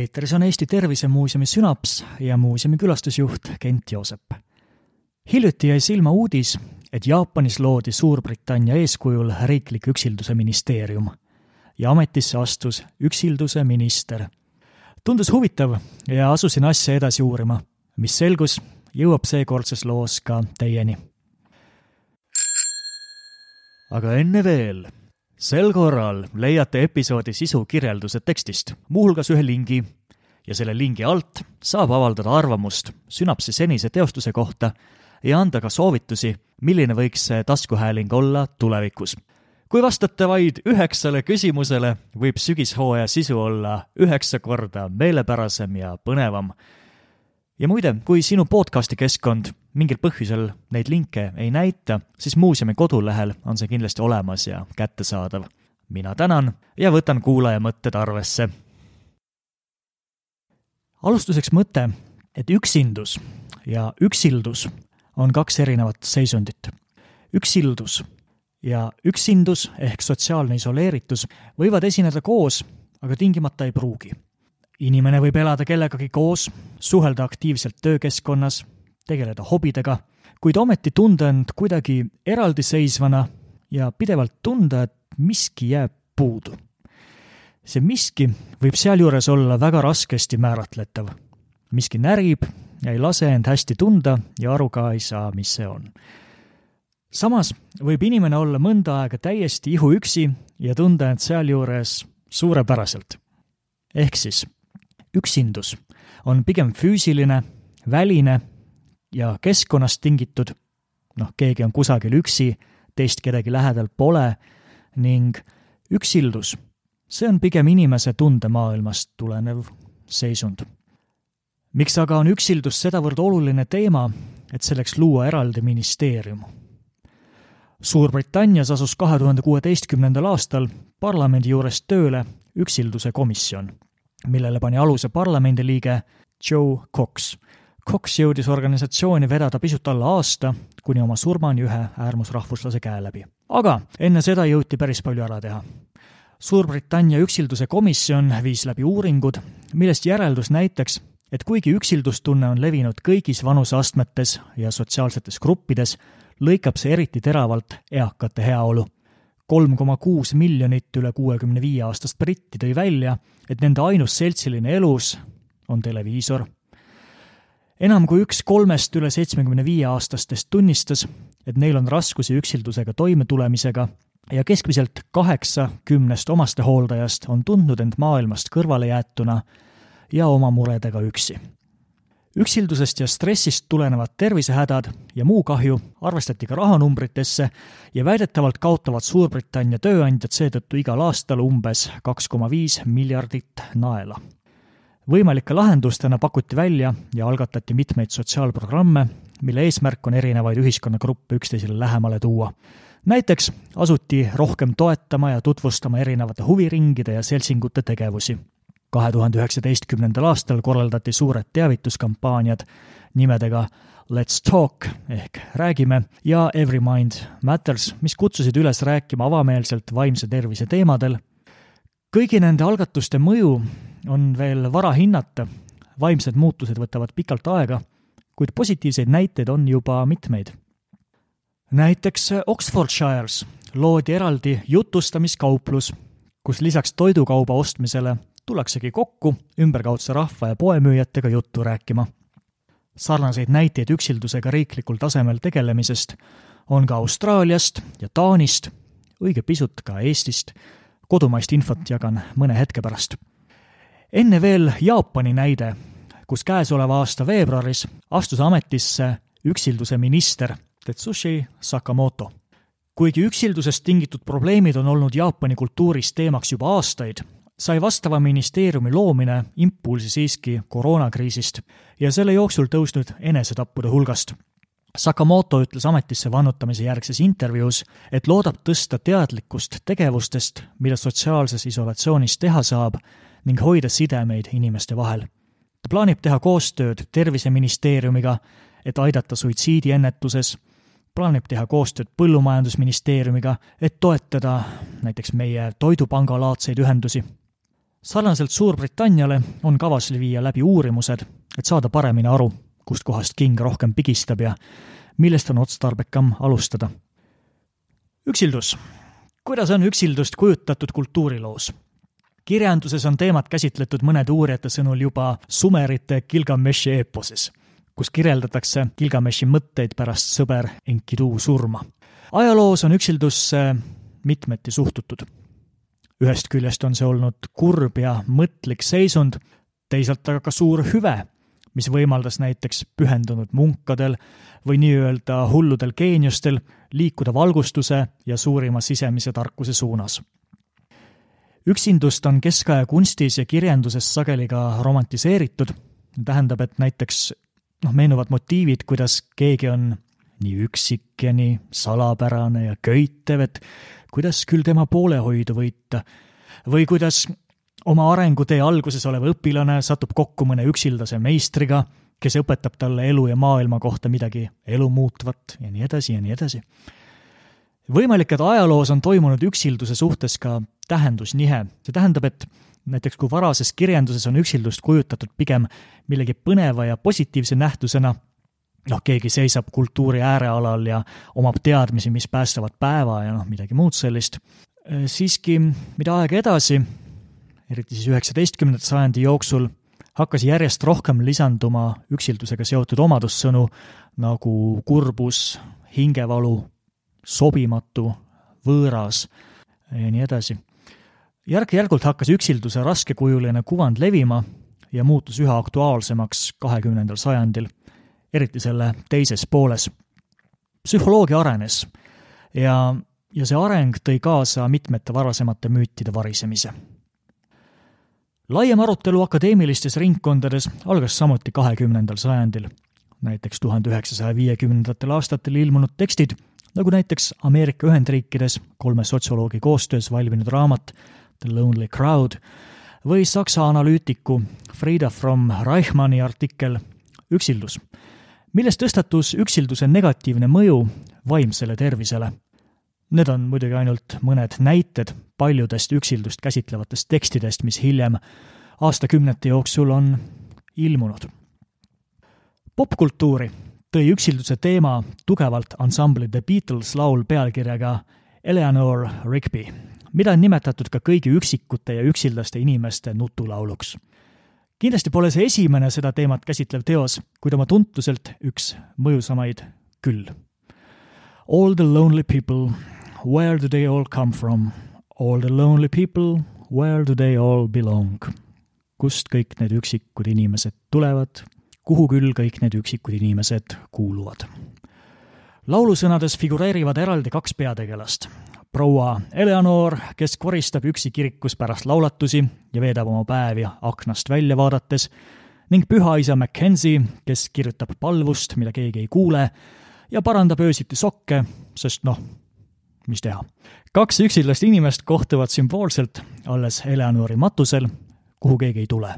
eetris on Eesti Tervisemuuseumi sünaps ja muuseumi külastusjuht Kent Joosep. hiljuti jäi silma uudis, et Jaapanis loodi Suurbritannia eeskujul riiklik üksilduse ministeerium ja ametisse astus üksilduse minister. tundus huvitav ja asusin asja edasi uurima, mis selgus, jõuab seekordses loos ka teieni. aga enne veel sel korral leiate episoodi sisu kirjelduse tekstist, muuhulgas ühe lingi ja selle lingi alt saab avaldada arvamust sünapsi senise teostuse kohta ja anda ka soovitusi, milline võiks see taskuhääling olla tulevikus. kui vastate vaid üheksale küsimusele, võib sügishooaja sisu olla üheksa korda meelepärasem ja põnevam ja muide, kui sinu podcasti keskkond mingil põhjusel neid linke ei näita, siis muuseumi kodulehel on see kindlasti olemas ja kättesaadav. mina tänan ja võtan kuulaja mõtted arvesse. alustuseks mõte, et üksindus ja üksildus on kaks erinevat seisundit. üksildus ja üksindus ehk sotsiaalne isoleeritus võivad esineda koos, aga tingimata ei pruugi inimene võib elada kellegagi koos, suhelda aktiivselt töökeskkonnas, tegeleda hobidega, kuid ometi tunda end kuidagi eraldiseisvana ja pidevalt tunda, et miski jääb puudu. see miski võib sealjuures olla väga raskesti määratletav. miski närib ja ei lase end hästi tunda ja aru ka ei saa, mis see on. samas võib inimene olla mõnda aega täiesti ihuüksi ja tunda end sealjuures suurepäraselt. ehk siis üksindus on pigem füüsiline, väline ja keskkonnast tingitud, noh, keegi on kusagil üksi, teist kedagi lähedal pole, ning üksildus, see on pigem inimese tundemaailmast tulenev seisund. miks aga on üksildus sedavõrd oluline teema, et selleks luua eraldi ministeerium? Suurbritannias asus kahe tuhande kuueteistkümnendal aastal parlamendi juures tööle üksilduse komisjon millele pani aluse parlamendiliige Joe Cox. Cox jõudis organisatsiooni vedada pisut alla aasta, kuni oma surmani ühe äärmusrahvuslase käe läbi. aga enne seda jõuti päris palju ära teha. Suurbritannia üksilduse komisjon viis läbi uuringud, millest järeldus näiteks, et kuigi üksildustunne on levinud kõigis vanuseastmetes ja sotsiaalsetes gruppides, lõikab see eriti teravalt eakate heaolu kolm koma kuus miljonit üle kuuekümne viie aastast britti tõi välja, et nende ainus seltsiline elus on televiisor. Enam kui üks kolmest üle seitsmekümne viie aastastest tunnistas, et neil on raskusi üksildusega toimetulemisega ja keskmiselt kaheksa kümnest omastehooldajast on tundnud end maailmast kõrvalejäetuna ja oma muredega üksi üksildusest ja stressist tulenevad tervisehädad ja muu kahju arvestati ka rahanumbritesse ja väidetavalt kaotavad Suurbritannia tööandjad seetõttu igal aastal umbes kaks koma viis miljardit naela. Võimalike lahendustena pakuti välja ja algatati mitmeid sotsiaalprogramme, mille eesmärk on erinevaid ühiskonnagruppe üksteisele lähemale tuua. näiteks asuti rohkem toetama ja tutvustama erinevate huviringide ja seltsingute tegevusi kahe tuhande üheksateistkümnendal aastal korraldati suured teavituskampaaniad nimedega Let's Talk ehk Räägime ja Every Mind Matters, mis kutsusid üles rääkima avameelselt vaimse tervise teemadel. kõigi nende algatuste mõju on veel vara hinnata, vaimsed muutused võtavad pikalt aega, kuid positiivseid näiteid on juba mitmeid. näiteks Oxfordshires loodi eraldi jutustamiskauplus, kus lisaks toidukauba ostmisele tullaksegi kokku ümberkaudse rahva ja poemüüjatega juttu rääkima. sarnaseid näiteid üksildusega riiklikul tasemel tegelemisest on ka Austraaliast ja Taanist, õige pisut ka Eestist, kodumaist infot jagan mõne hetke pärast. Enne veel Jaapani näide, kus käesoleva aasta veebruaris astus ametisse üksilduse minister Tetsushi Sakamoto kuigi üksildusest tingitud probleemid on olnud Jaapani kultuuris teemaks juba aastaid, sai vastava ministeeriumi loomine impulsi siiski koroonakriisist ja selle jooksul tõusnud enesetappude hulgast. Sakamoto ütles ametisse vannutamise järgses intervjuus, et loodab tõsta teadlikkust tegevustest, mida sotsiaalses isolatsioonis teha saab ning hoida sidemeid inimeste vahel. ta plaanib teha koostööd Terviseministeeriumiga, et aidata suitsiidiennetuses, plaanib teha koostööd Põllumajandusministeeriumiga, et toetada näiteks meie Toidupanga laadseid ühendusi sarnaselt Suurbritanniale on kavas viia läbi uurimused, et saada paremini aru, kust kohast king rohkem pigistab ja millest on otstarbekam alustada. üksildus. kuidas on üksildust kujutatud kultuuriloos? Kirjanduses on teemat käsitletud mõnede uurijate sõnul juba sumerite Gilgameshi eeposes, kus kirjeldatakse Gilgameshi mõtteid pärast sõber Enkidu surma. ajaloos on üksildusse mitmeti suhtutud ühest küljest on see olnud kurb ja mõtlik seisund, teisalt aga ka suur hüve, mis võimaldas näiteks pühendunud munkadel või nii-öelda hulludel geeniustel liikuda valgustuse ja suurima sisemise tarkuse suunas. Üksindust on keskaja kunstis ja kirjanduses sageli ka romantiseeritud, tähendab, et näiteks noh, meenuvad motiivid, kuidas keegi on nii üksik ja nii salapärane ja köitev, et kuidas küll tema poolehoidu võita või kuidas oma arengutee alguses olev õpilane satub kokku mõne üksildase meistriga, kes õpetab talle elu ja maailma kohta midagi elumuutvat ja nii edasi ja nii edasi. Võimalik, et ajaloos on toimunud üksilduse suhtes ka tähendusnihe, see tähendab, et näiteks kui varases kirjanduses on üksildust kujutatud pigem millegi põneva ja positiivse nähtusena, noh, keegi seisab kultuuri äärealal ja omab teadmisi, mis päästavad päeva ja noh, midagi muud sellist. Äh, siiski, mida aeg edasi, eriti siis üheksateistkümnenda sajandi jooksul, hakkas järjest rohkem lisanduma üksildusega seotud omadussõnu nagu kurbus, hingevalu, sobimatu, võõras ja nii edasi. järk-järgult hakkas üksilduse raskekujuline kuvand levima ja muutus üha aktuaalsemaks kahekümnendal sajandil eriti selle teises pooles. psühholoogia arenes ja, ja see areng tõi kaasa mitmete varasemate müütide varisemise. laiem arutelu akadeemilistes ringkondades algas samuti kahekümnendal sajandil. näiteks tuhande üheksasaja viiekümnendatel aastatel ilmunud tekstid, nagu näiteks Ameerika Ühendriikides kolme sotsioloogi koostöös valminud raamat The Lonely Crowd või Saksa analüütiku Frieda from Reichmanni artikkel Üksildus millest tõstatus üksilduse negatiivne mõju vaimsele tervisele. Need on muidugi ainult mõned näited paljudest üksildust käsitlevatest tekstidest, mis hiljem aastakümnete jooksul on ilmunud. popkultuuri tõi üksilduse teema tugevalt ansambli The Beatles laul pealkirjaga Eleanor Rigby, mida on nimetatud ka kõigi üksikute ja üksildaste inimeste nutulauluks kindlasti pole see esimene seda teemat käsitlev teos, kuid oma tuntuselt üks mõjusamaid küll. All the lonely people, where do they all come from? All the lonely people, where do they all belong? kust kõik need üksikud inimesed tulevad, kuhu küll kõik need üksikud inimesed kuuluvad? laulusõnades figureerivad eraldi kaks peategelast, proua Eleanor, kes koristab üksi kirikus pärast laulatusi ja veedab oma päevi aknast välja vaadates, ning pühaisa Mackenzie, kes kirjutab palvust, mida keegi ei kuule, ja parandab öösiti sokke, sest noh, mis teha. kaks üksildast inimest kohtuvad sümboolselt alles Eleanori matusel, kuhu keegi ei tule.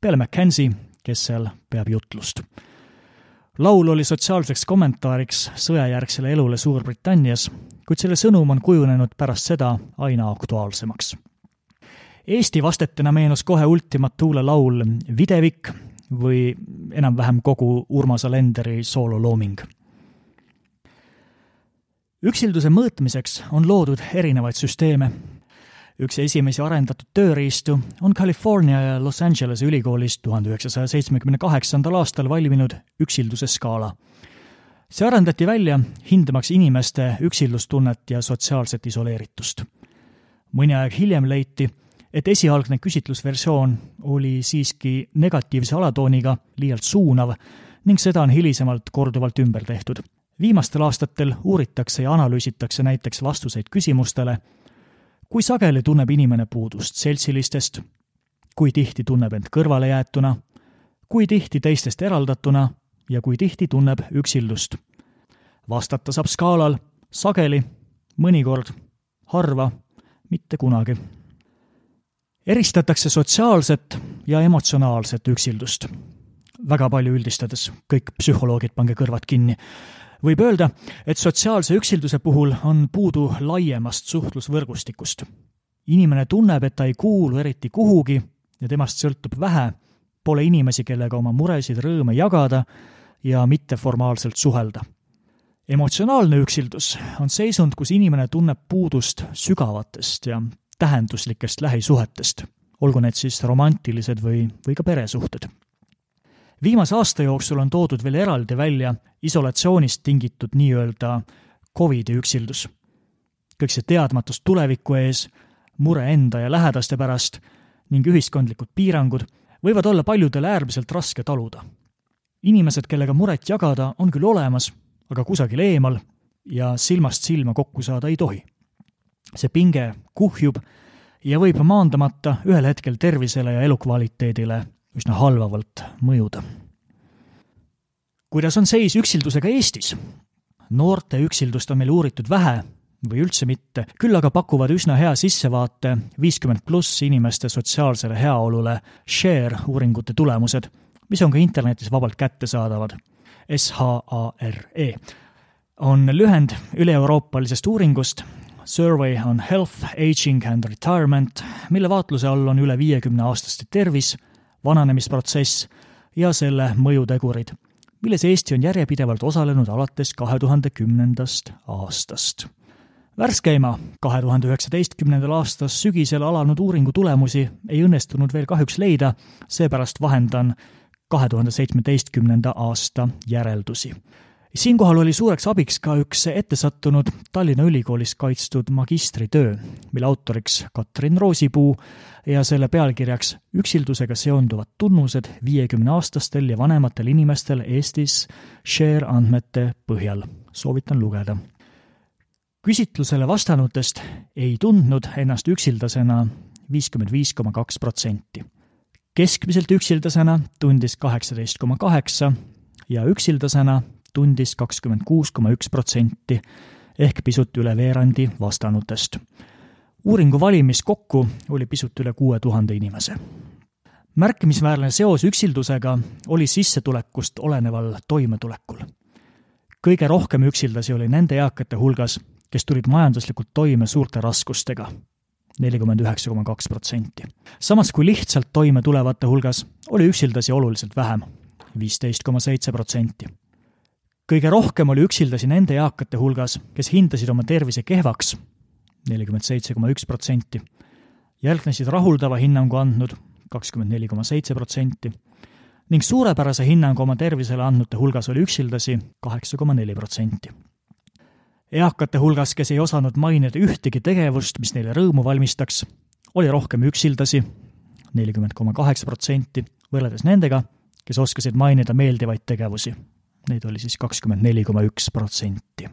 peale Mackenzie, kes seal peab jutlust laul oli sotsiaalseks kommentaariks sõjajärgsele elule Suurbritannias, kuid selle sõnum on kujunenud pärast seda aina aktuaalsemaks. Eesti vastetena meenus kohe Ultima Thule laul Videvik või enam-vähem kogu Urmas Alenderi soololooming. üksilduse mõõtmiseks on loodud erinevaid süsteeme üks esimesi arendatud tööriistu on California ja Los Angelese ülikoolis tuhande üheksasaja seitsmekümne kaheksandal aastal valminud üksilduse skaala. see arendati välja hindamaks inimeste üksildustunnet ja sotsiaalset isoleeritust. mõni aeg hiljem leiti, et esialgne küsitlusversioon oli siiski negatiivse alatooniga liialt suunav ning seda on hilisemalt korduvalt ümber tehtud. viimastel aastatel uuritakse ja analüüsitakse näiteks vastuseid küsimustele, kui sageli tunneb inimene puudust seltsilistest, kui tihti tunneb end kõrvalejäetuna, kui tihti teistest eraldatuna ja kui tihti tunneb üksildust. vastata saab skaalal sageli, mõnikord, harva, mitte kunagi. eristatakse sotsiaalset ja emotsionaalset üksildust. väga palju üldistades, kõik psühholoogid, pange kõrvad kinni võib öelda, et sotsiaalse üksilduse puhul on puudu laiemast suhtlusvõrgustikust. inimene tunneb, et ta ei kuulu eriti kuhugi ja temast sõltub vähe, pole inimesi, kellega oma muresid, rõõme jagada ja mitteformaalselt suhelda. emotsionaalne üksildus on seisund, kus inimene tunneb puudust sügavatest ja tähenduslikest lähisuhetest, olgu need siis romantilised või, või ka peresuhted. Viimase aasta jooksul on toodud veel eraldi välja isolatsioonist tingitud nii-öelda Covidi üksildus. kõik see teadmatus tuleviku ees, mure enda ja lähedaste pärast ning ühiskondlikud piirangud võivad olla paljudele äärmiselt raske taluda. inimesed, kellega muret jagada, on küll olemas, aga kusagil eemal ja silmast silma kokku saada ei tohi. see pinge kuhjub ja võib maandamata ühel hetkel tervisele ja elukvaliteedile üsna halvavalt mõjuda. kuidas on seis üksildusega Eestis? noorte üksildust on meil uuritud vähe või üldse mitte, küll aga pakuvad üsna hea sissevaate viiskümmend pluss inimeste sotsiaalsele heaolule Share uuringute tulemused, mis on ka internetis vabalt kättesaadavad. S-H-A-R-E on lühend üle-euroopalisest uuringust Survey on Health, Aging and Retirement, mille vaatluse all on üle viiekümne aastaste tervis, vananemisprotsess ja selle mõjutegurid, milles Eesti on järjepidevalt osalenud alates kahe tuhande kümnendast aastast värskeima kahe tuhande üheksateistkümnendal aastal sügisel alanud uuringu tulemusi ei õnnestunud veel kahjuks leida, seepärast vahendan kahe tuhande seitsmeteistkümnenda aasta järeldusi. Siinkohal oli suureks abiks ka üks ettesattunud Tallinna Ülikoolis kaitstud magistritöö, mille autoriks Katrin Roosipuu ja selle pealkirjaks Üksildusega seonduvad tunnused viiekümneaastastel ja vanematel inimestel Eestis Share andmete põhjal. soovitan lugeda küsitlusele vastanutest ei tundnud ennast üksildasena viiskümmend viis koma kaks protsenti. keskmiselt üksildasena tundis kaheksateist koma kaheksa ja üksildasena tundis kakskümmend kuus koma üks protsenti ehk pisut üle veerandi vastanutest. uuringu valimis kokku oli pisut üle kuue tuhande inimese. märkimisväärne seos üksildusega oli sissetulekust oleneval toimetulekul. kõige rohkem üksildasi oli nende eakate hulgas, kes tulid majanduslikult toime suurte raskustega, nelikümmend üheksa koma kaks protsenti. samas kui lihtsalt toime tulevate hulgas oli üksildasi oluliselt vähem, viisteist koma seitse protsenti. Kõige rohkem oli üksildasi nende eakate hulgas, kes hindasid oma tervise kehvaks, nelikümmend seitse koma üks protsenti, järgnesid rahuldava hinnangu andnud kakskümmend neli koma seitse protsenti. Ning suurepärase hinnangu oma tervisele andnute hulgas oli üksildasi kaheksa koma neli protsenti. Eakate hulgas, kes ei osanud mainida ühtegi tegevust, mis neile rõõmu valmistaks, oli rohkem üksildasi, nelikümmend koma kaheksa protsenti, võrreldes nendega, kes oskasid mainida meeldivaid tegevusi. Neid oli siis kakskümmend neli koma üks protsenti.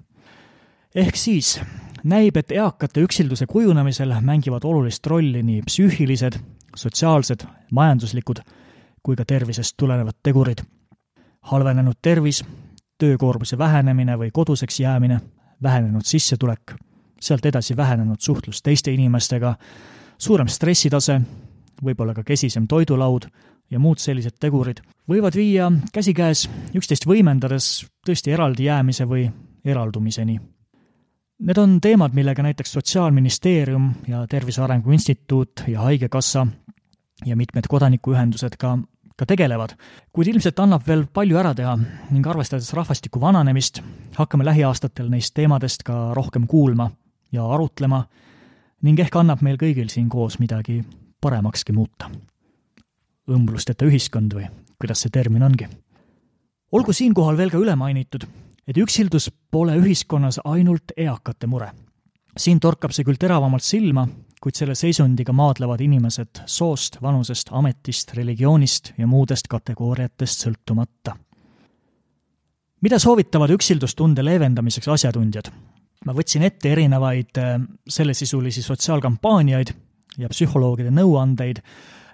ehk siis näib, et eakate üksilduse kujunemisel mängivad olulist rolli nii psüühilised, sotsiaalsed, majanduslikud kui ka tervisest tulenevad tegurid. halvenenud tervis, töökoormuse vähenemine või koduseks jäämine vähenenud sissetulek, sealt edasi vähenenud suhtlus teiste inimestega, suurem stressitase, võib-olla ka kesisem toidulaud ja muud sellised tegurid võivad viia käsikäes üksteist võimendades tõesti eraldi jäämise või eraldumiseni. Need on teemad, millega näiteks Sotsiaalministeerium ja Tervise Arengu Instituut ja Haigekassa ja mitmed kodanikuühendused ka ka tegelevad, kuid ilmselt annab veel palju ära teha ning arvestades rahvastiku vananemist, hakkame lähiaastatel neist teemadest ka rohkem kuulma ja arutlema ning ehk annab meil kõigil siin koos midagi paremakski muuta. õmblusteta ühiskond või kuidas see termin ongi. olgu siinkohal veel ka üle mainitud, et üksildus pole ühiskonnas ainult eakate mure. siin torkab see küll teravamalt silma, kuid selle seisundiga maadlevad inimesed soost, vanusest, ametist, religioonist ja muudest kategooriatest sõltumata. mida soovitavad üksildustunde leevendamiseks asjatundjad? ma võtsin ette erinevaid äh, sellesisulisi sotsiaalkampaaniaid ja psühholoogide nõuandeid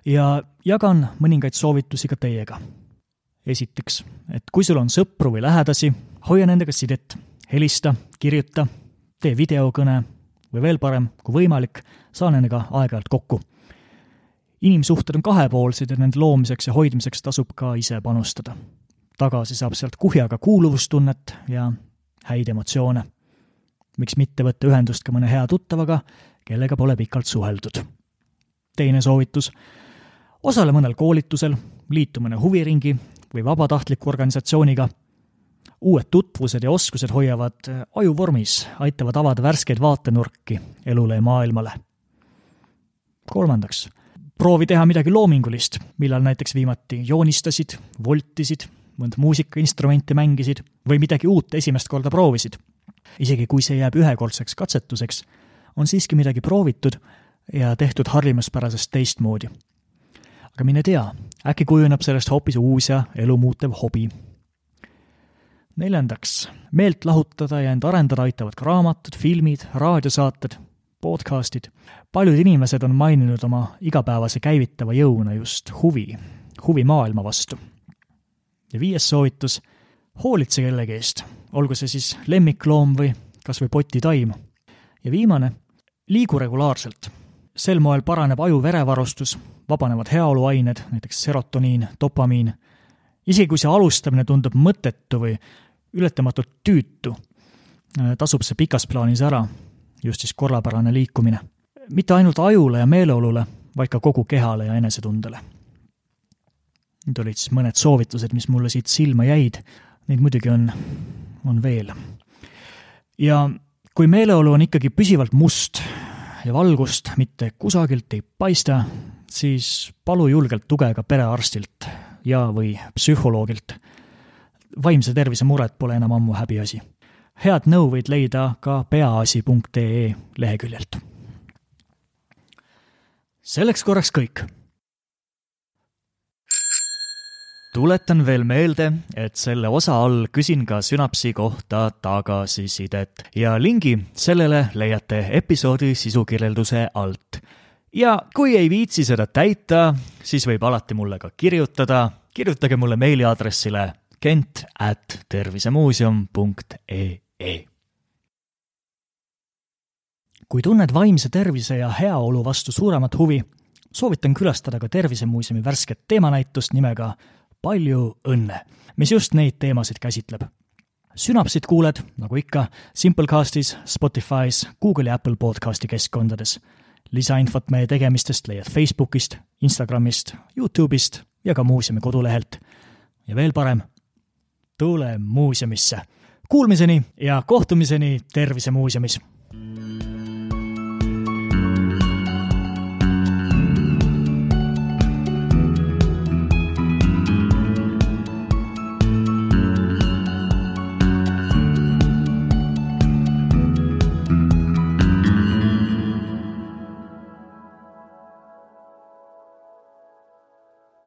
ja jagan mõningaid soovitusi ka teiega. esiteks, et kui sul on sõpru või lähedasi, hoia nendega sidet, helista, kirjuta, tee videokõne või veel parem, kui võimalik, saa nendega aeg-ajalt kokku. inimsuhted on kahepoolsed ja nende loomiseks ja hoidmiseks tasub ka ise panustada. tagasi saab sealt kuhjaga kuuluvustunnet ja häid emotsioone. miks mitte võtta ühendust ka mõne hea tuttavaga, kellega pole pikalt suheldud. teine soovitus, osale mõnel koolitusel, liitu mõne huviringi või vabatahtliku organisatsiooniga. uued tutvused ja oskused hoiavad aju vormis, aitavad avada värskeid vaatenurki elule ja maailmale. kolmandaks, proovi teha midagi loomingulist, millal näiteks viimati joonistasid, voltisid, mõnd muusikainstrumenti mängisid või midagi uut esimest korda proovisid. isegi kui see jääb ühekordseks katsetuseks, on siiski midagi proovitud ja tehtud harjumuspärasest teistmoodi. aga mine tea, äkki kujuneb sellest hoopis uus ja elu muutev hobi. neljandaks, meelt lahutada ja end arendada aitavad ka raamatud, filmid, raadiosaated, podcastid. paljud inimesed on maininud oma igapäevase käivitava jõuna just huvi, huvi maailma vastu. ja viies soovitus, hoolitse kellegi eest, olgu see siis lemmikloom või kas või potitaim. ja viimane, liigu regulaarselt. sel moel paraneb aju verevarustus, vabanevad heaoluained, näiteks serotoniin, dopamiin. isegi kui see alustamine tundub mõttetu või ületamatult tüütu, tasub see pikas plaanis ära, just siis korrapärane liikumine. mitte ainult ajule ja meeleolule, vaid ka kogu kehale ja enesetundele. Need olid siis mõned soovitused, mis mulle siit silma jäid, neid muidugi on, on veel. ja kui meeleolu on ikkagi püsivalt must ja valgust mitte kusagilt ei paista, siis palu julgelt tuge ka perearstilt ja, või psühholoogilt. vaimse tervise mured pole enam ammu häbiasi. head nõu võid leida ka peaasi.ee leheküljelt. selleks korraks kõik tuletan veel meelde, et selle osa all küsin ka sünapsi kohta tagasisidet ja lingi sellele leiate episoodi sisukirjelduse alt. ja kui ei viitsi seda täita, siis võib alati mulle ka kirjutada, kirjutage mulle meiliaadressile kent at tervisemuuseum.ee. kui tunned vaimse tervise ja heaolu vastu suuremat huvi, soovitan külastada ka Tervisemuuseumi värsket teemanäitust nimega palju õnne, mis just neid teemasid käsitleb. Synapsit kuuled, nagu ikka, Simplecastis, Spotify's, Google ja Apple podcasti keskkondades. lisainfot meie tegemistest leiad Facebookist, Instagramist, Youtube'ist ja ka muuseumi kodulehelt. ja veel parem, tule muuseumisse. Kuulmiseni ja kohtumiseni Tervisemuuseumis